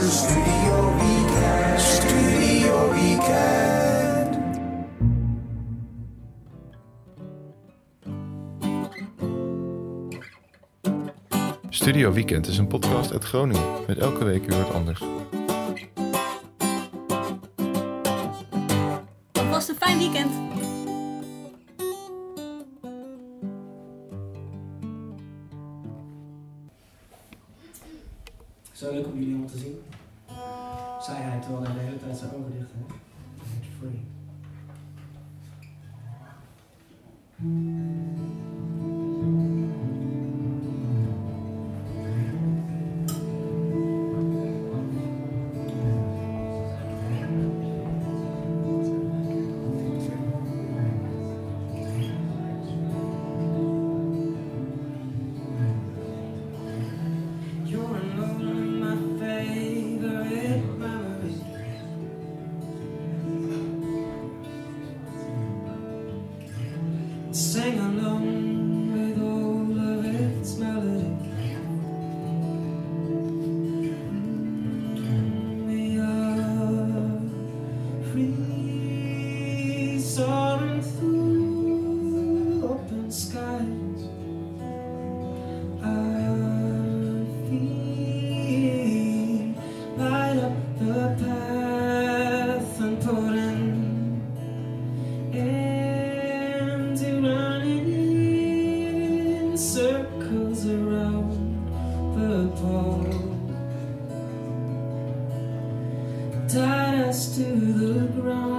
Studio Weekend. Studio Weekend. Studio Weekend is een podcast uit Groningen met elke week weer wat anders. To the ground.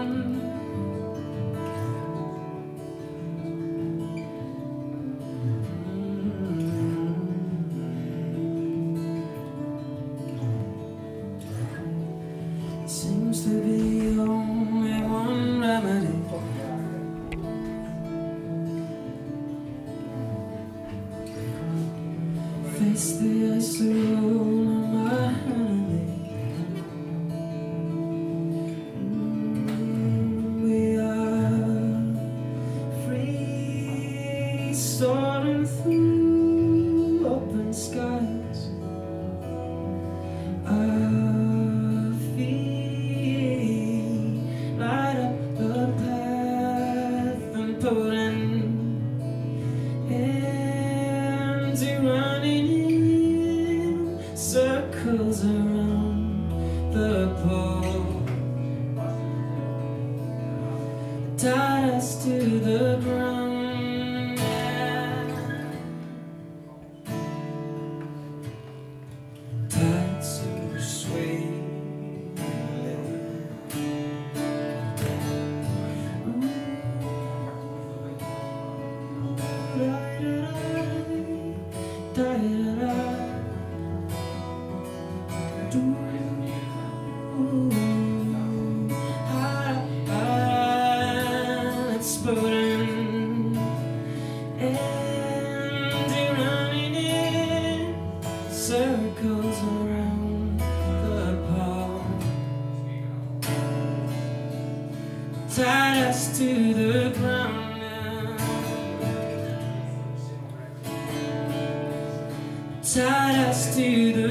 Tied us to the ground now. Tied us to the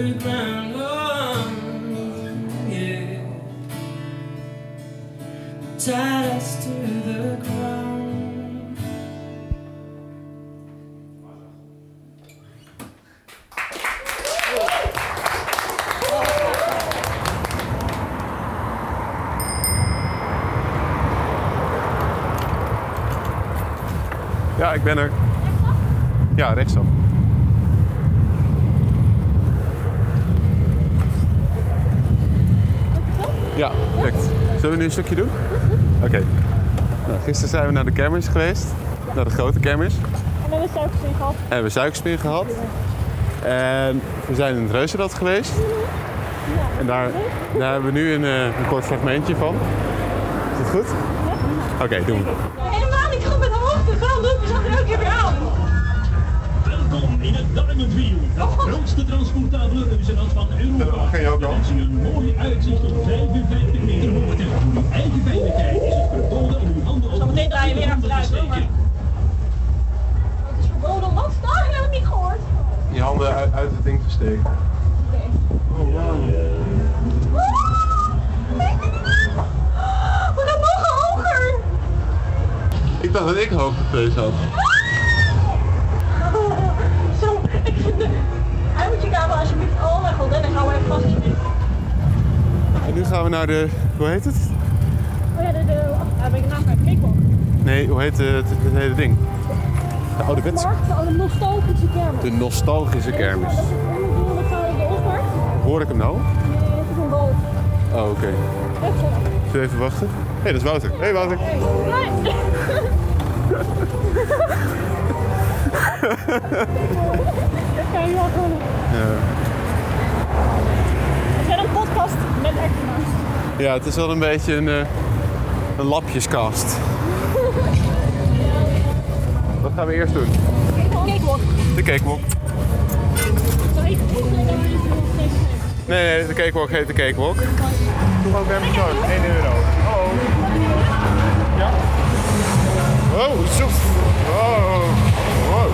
perfect. Zullen we nu een stukje doen? Oké. Nou, gisteren zijn we naar de kermis geweest. Naar de grote kermis. En we hebben suikerspin gehad. En we hebben suikerspin gehad. En we zijn in het reuzenrad geweest. En daar, daar hebben we nu een, eh, een kort fragmentje van. Is dat goed? Oké, doen we. Nummer 4, de grootste transportabele reuzenrad van Europa. De mensen een mooi uitzicht op 55 meter hoogte. Voor uw eigen veiligheid is het verboden om uw handen op Zometeen draai je weer achteruit, hoor. Het is verboden om wat? Daar heb ik niet gehoord. Je handen uit, uit het ding te steken. Oké. Oh, wow. Ah, we gaan nog hoger! Ik dacht dat ik hoogtevrees had. We naar de, hoe heet het? Oh ja, de... de oh, ben ik naam kwijt. Cakewalk. Nee, hoe heet het, het hele ding? De. Markt, oh, de nostalgische kermis. De nostalgische kermis. Hoor ik hem nou? Nee, het is een bal. Oh, oké. Even wachten? Hé, hey, dat is Wouter. Hé, hey, Wouter. Nee. Dat kan je wel gewoon. Ja. We zijn een podcast met extra's. ja, het is wel een beetje een, eh, een lapjeskast. Wat gaan we eerst doen? Cakewalk. De cakewalk. Nee, nee, de cakewalk heet de cakewalk. Toegang per persoon, 1 euro. Oh. Ja? Wow, zoek. Wow. wow.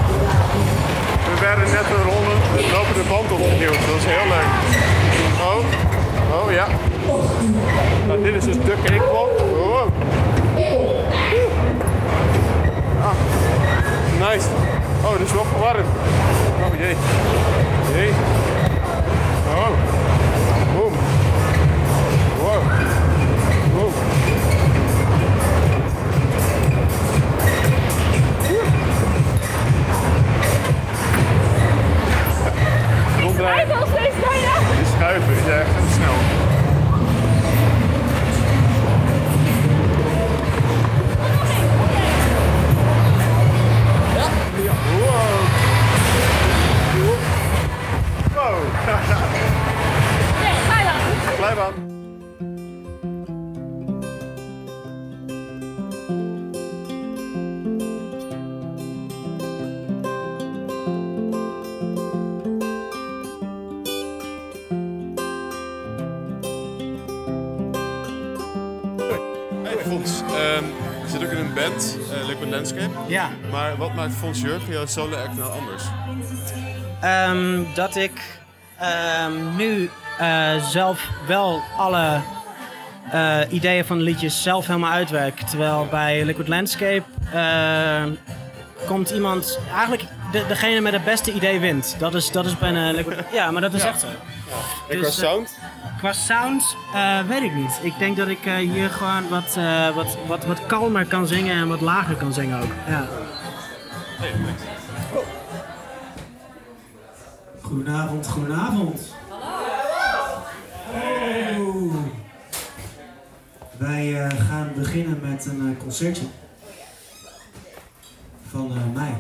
We werden net een ronde, een lopende band opgeduwd. Dat is heel leuk. Oh, oh ja. Nou, dit is dus de cakewalk. Wow. Ah, nice. Oh, dit is wel warm. Oh jee. Jee. Oh. Boom. Wow. Wow. Ronddraaien. Schuiven is echt Landscape. Ja, Maar wat maakt Fons jouw solo act nou anders? ehm, dat ik ehm, nu eh, zelf wel alle eh, ideeën van de liedjes zelf helemaal uitwerk. Terwijl bij Liquid Landscape ehm, komt iemand, eigenlijk de, degene met het beste idee wint. Dat is, dat is bijna Liquid Ja, maar dat is echt zo. En Dus, sound? Qua sound eh, weet ik niet. Ik denk dat ik eh, hier gewoon wat, eh, wat, wat, wat kalmer kan zingen en wat lager kan zingen ook. Ja. Goedenavond, goedenavond. Hallo. Wij gaan beginnen met een concertje van mij.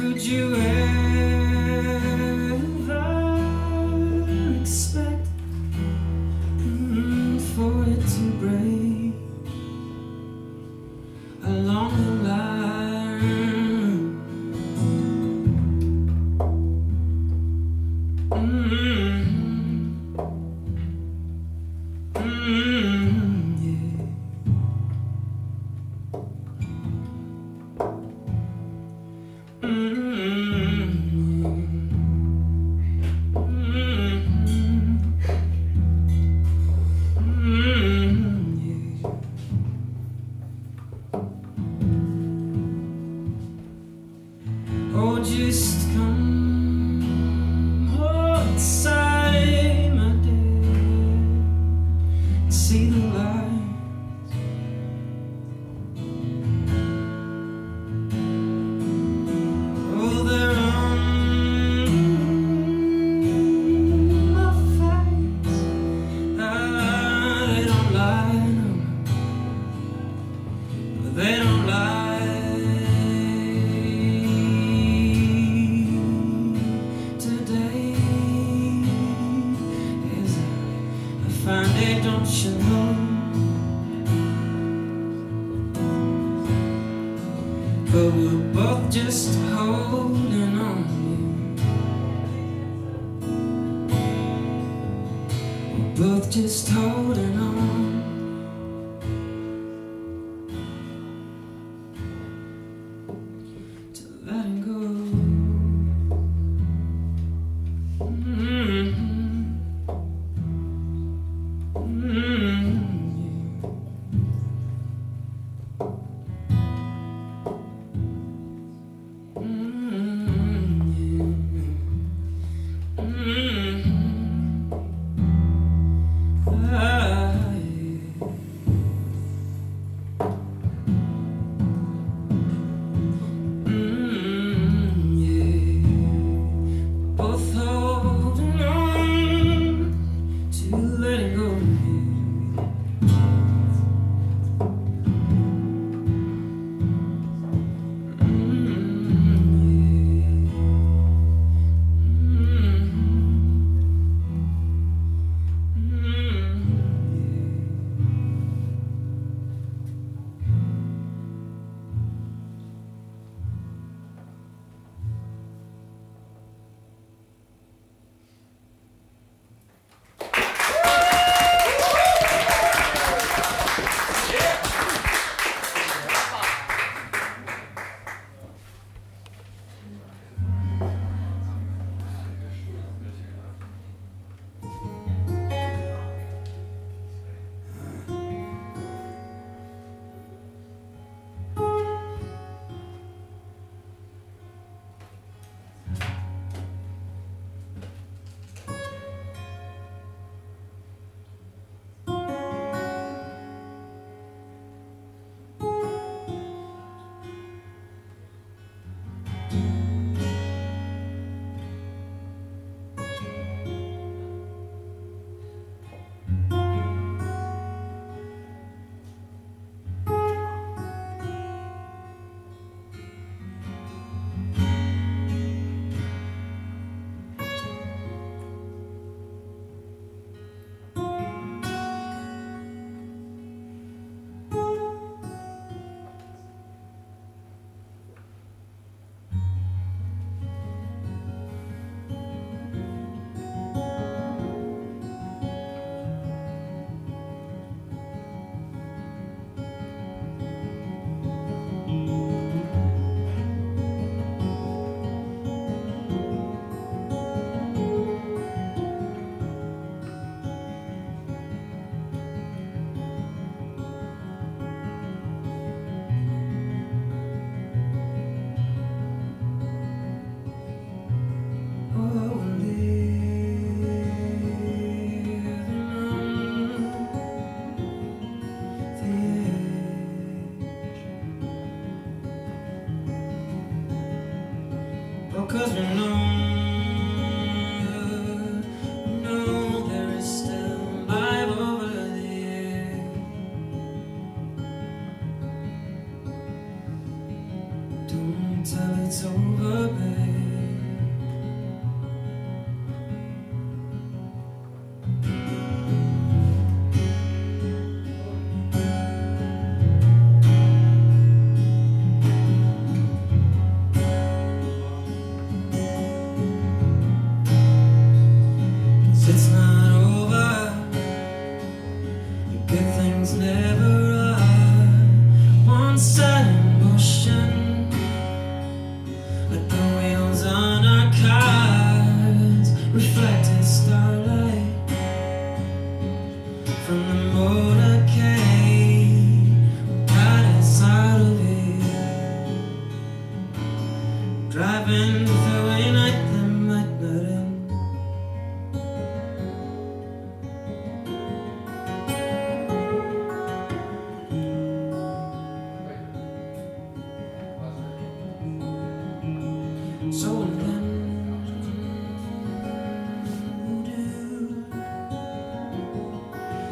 Could you ever Bye.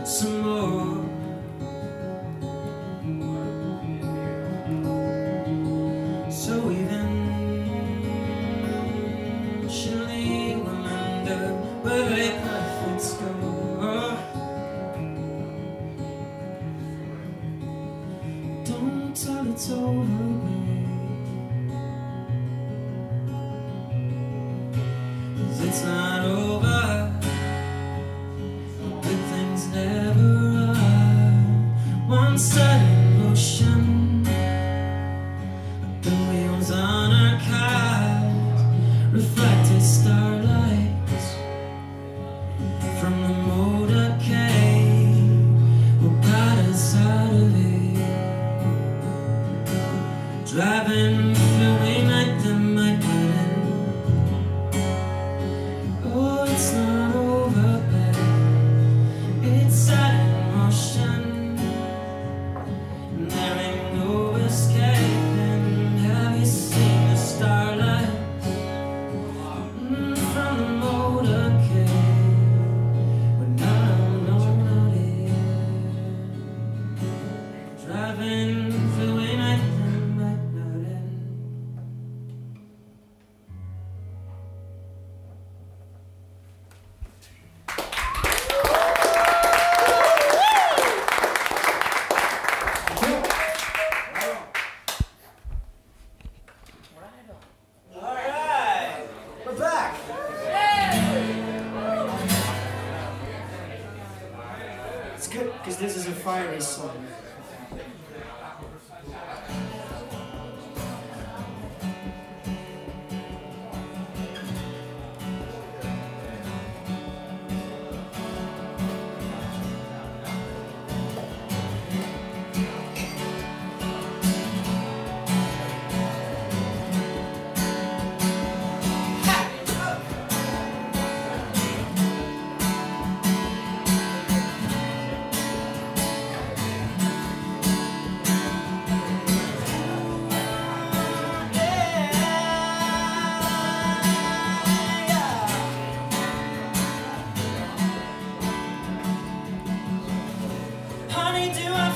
So fiery sword honey, do I?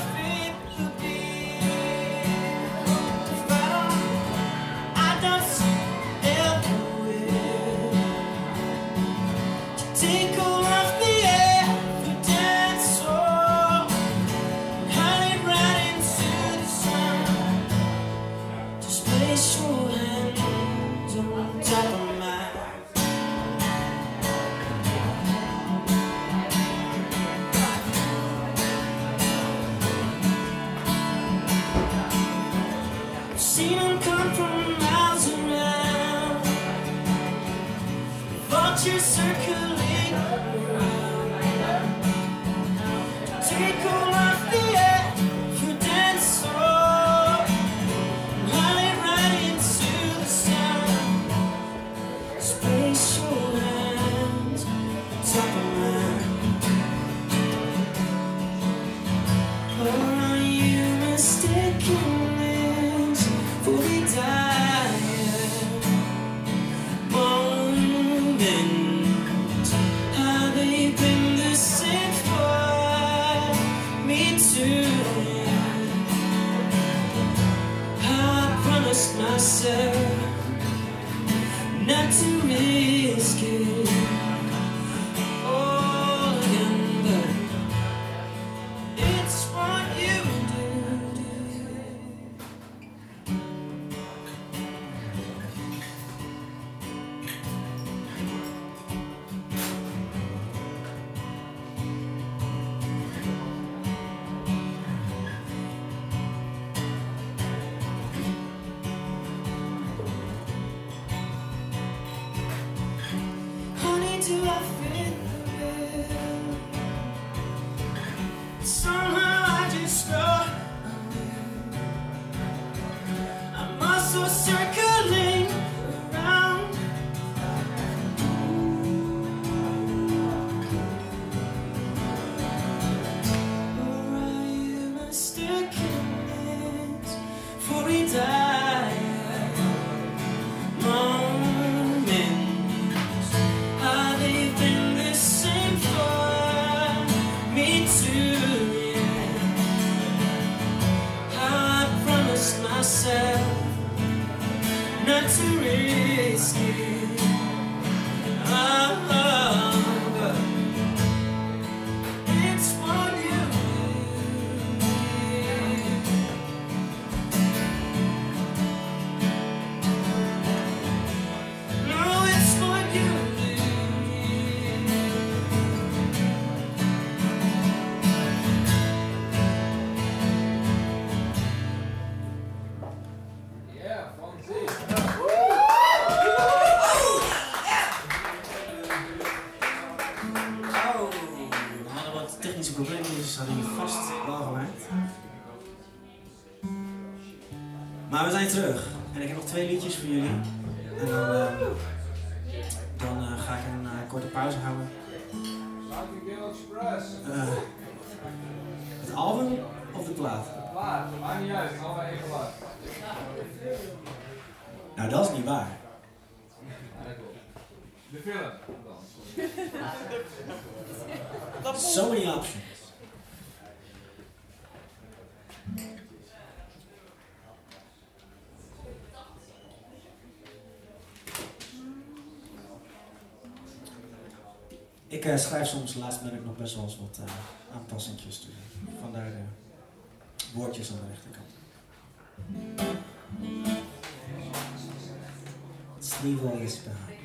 not to rescue. Oh, ah, oh. Ah. Eh, het album of de plaat? Waar? Waar niet uit, het is allemaal één. Nou, dat is niet waar. De film. So many options. Ik eh, schrijf soms laatst ben ik nog best wel eens wat uh, aanpassingjes te doen. Vandaar de woordjes aan de rechterkant. het leave all.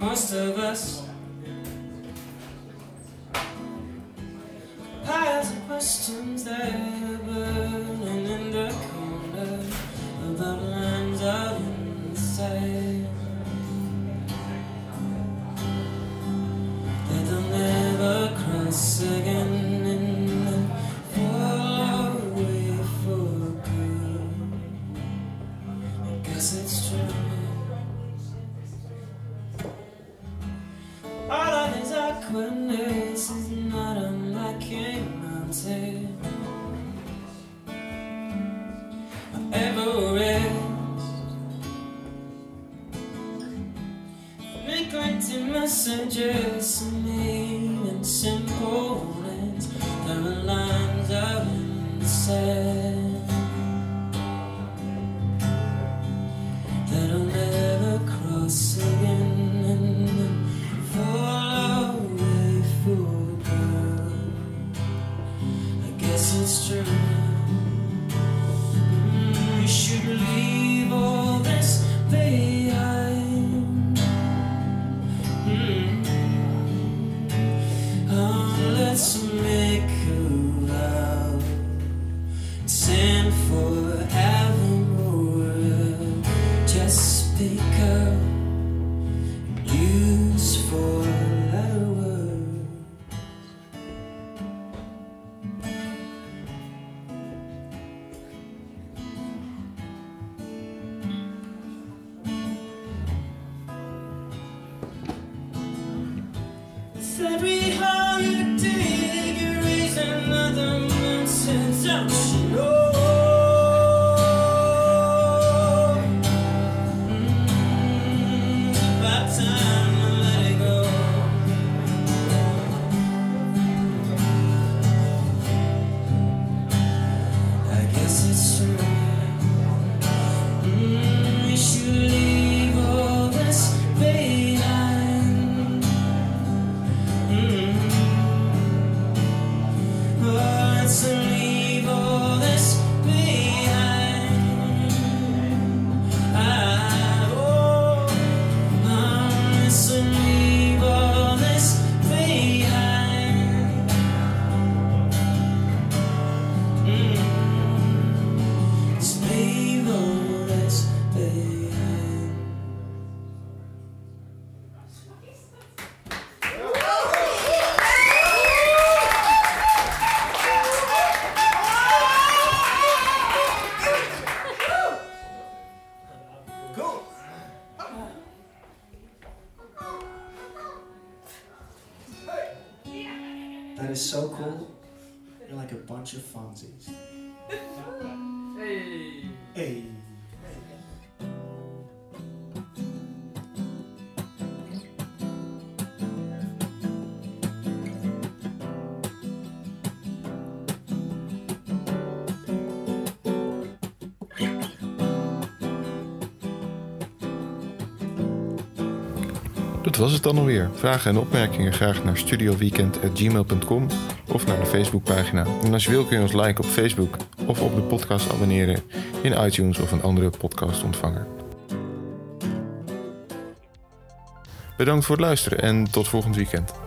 most of us piles of questions. the Celebrate. Dat was het dan alweer. Vragen en opmerkingen graag naar studioweekend.gmail.com of naar de Facebookpagina. En als je wil kun je ons liken op Facebook of op de podcast abonneren in iTunes of een andere podcastontvanger. Bedankt voor het luisteren en tot volgend weekend.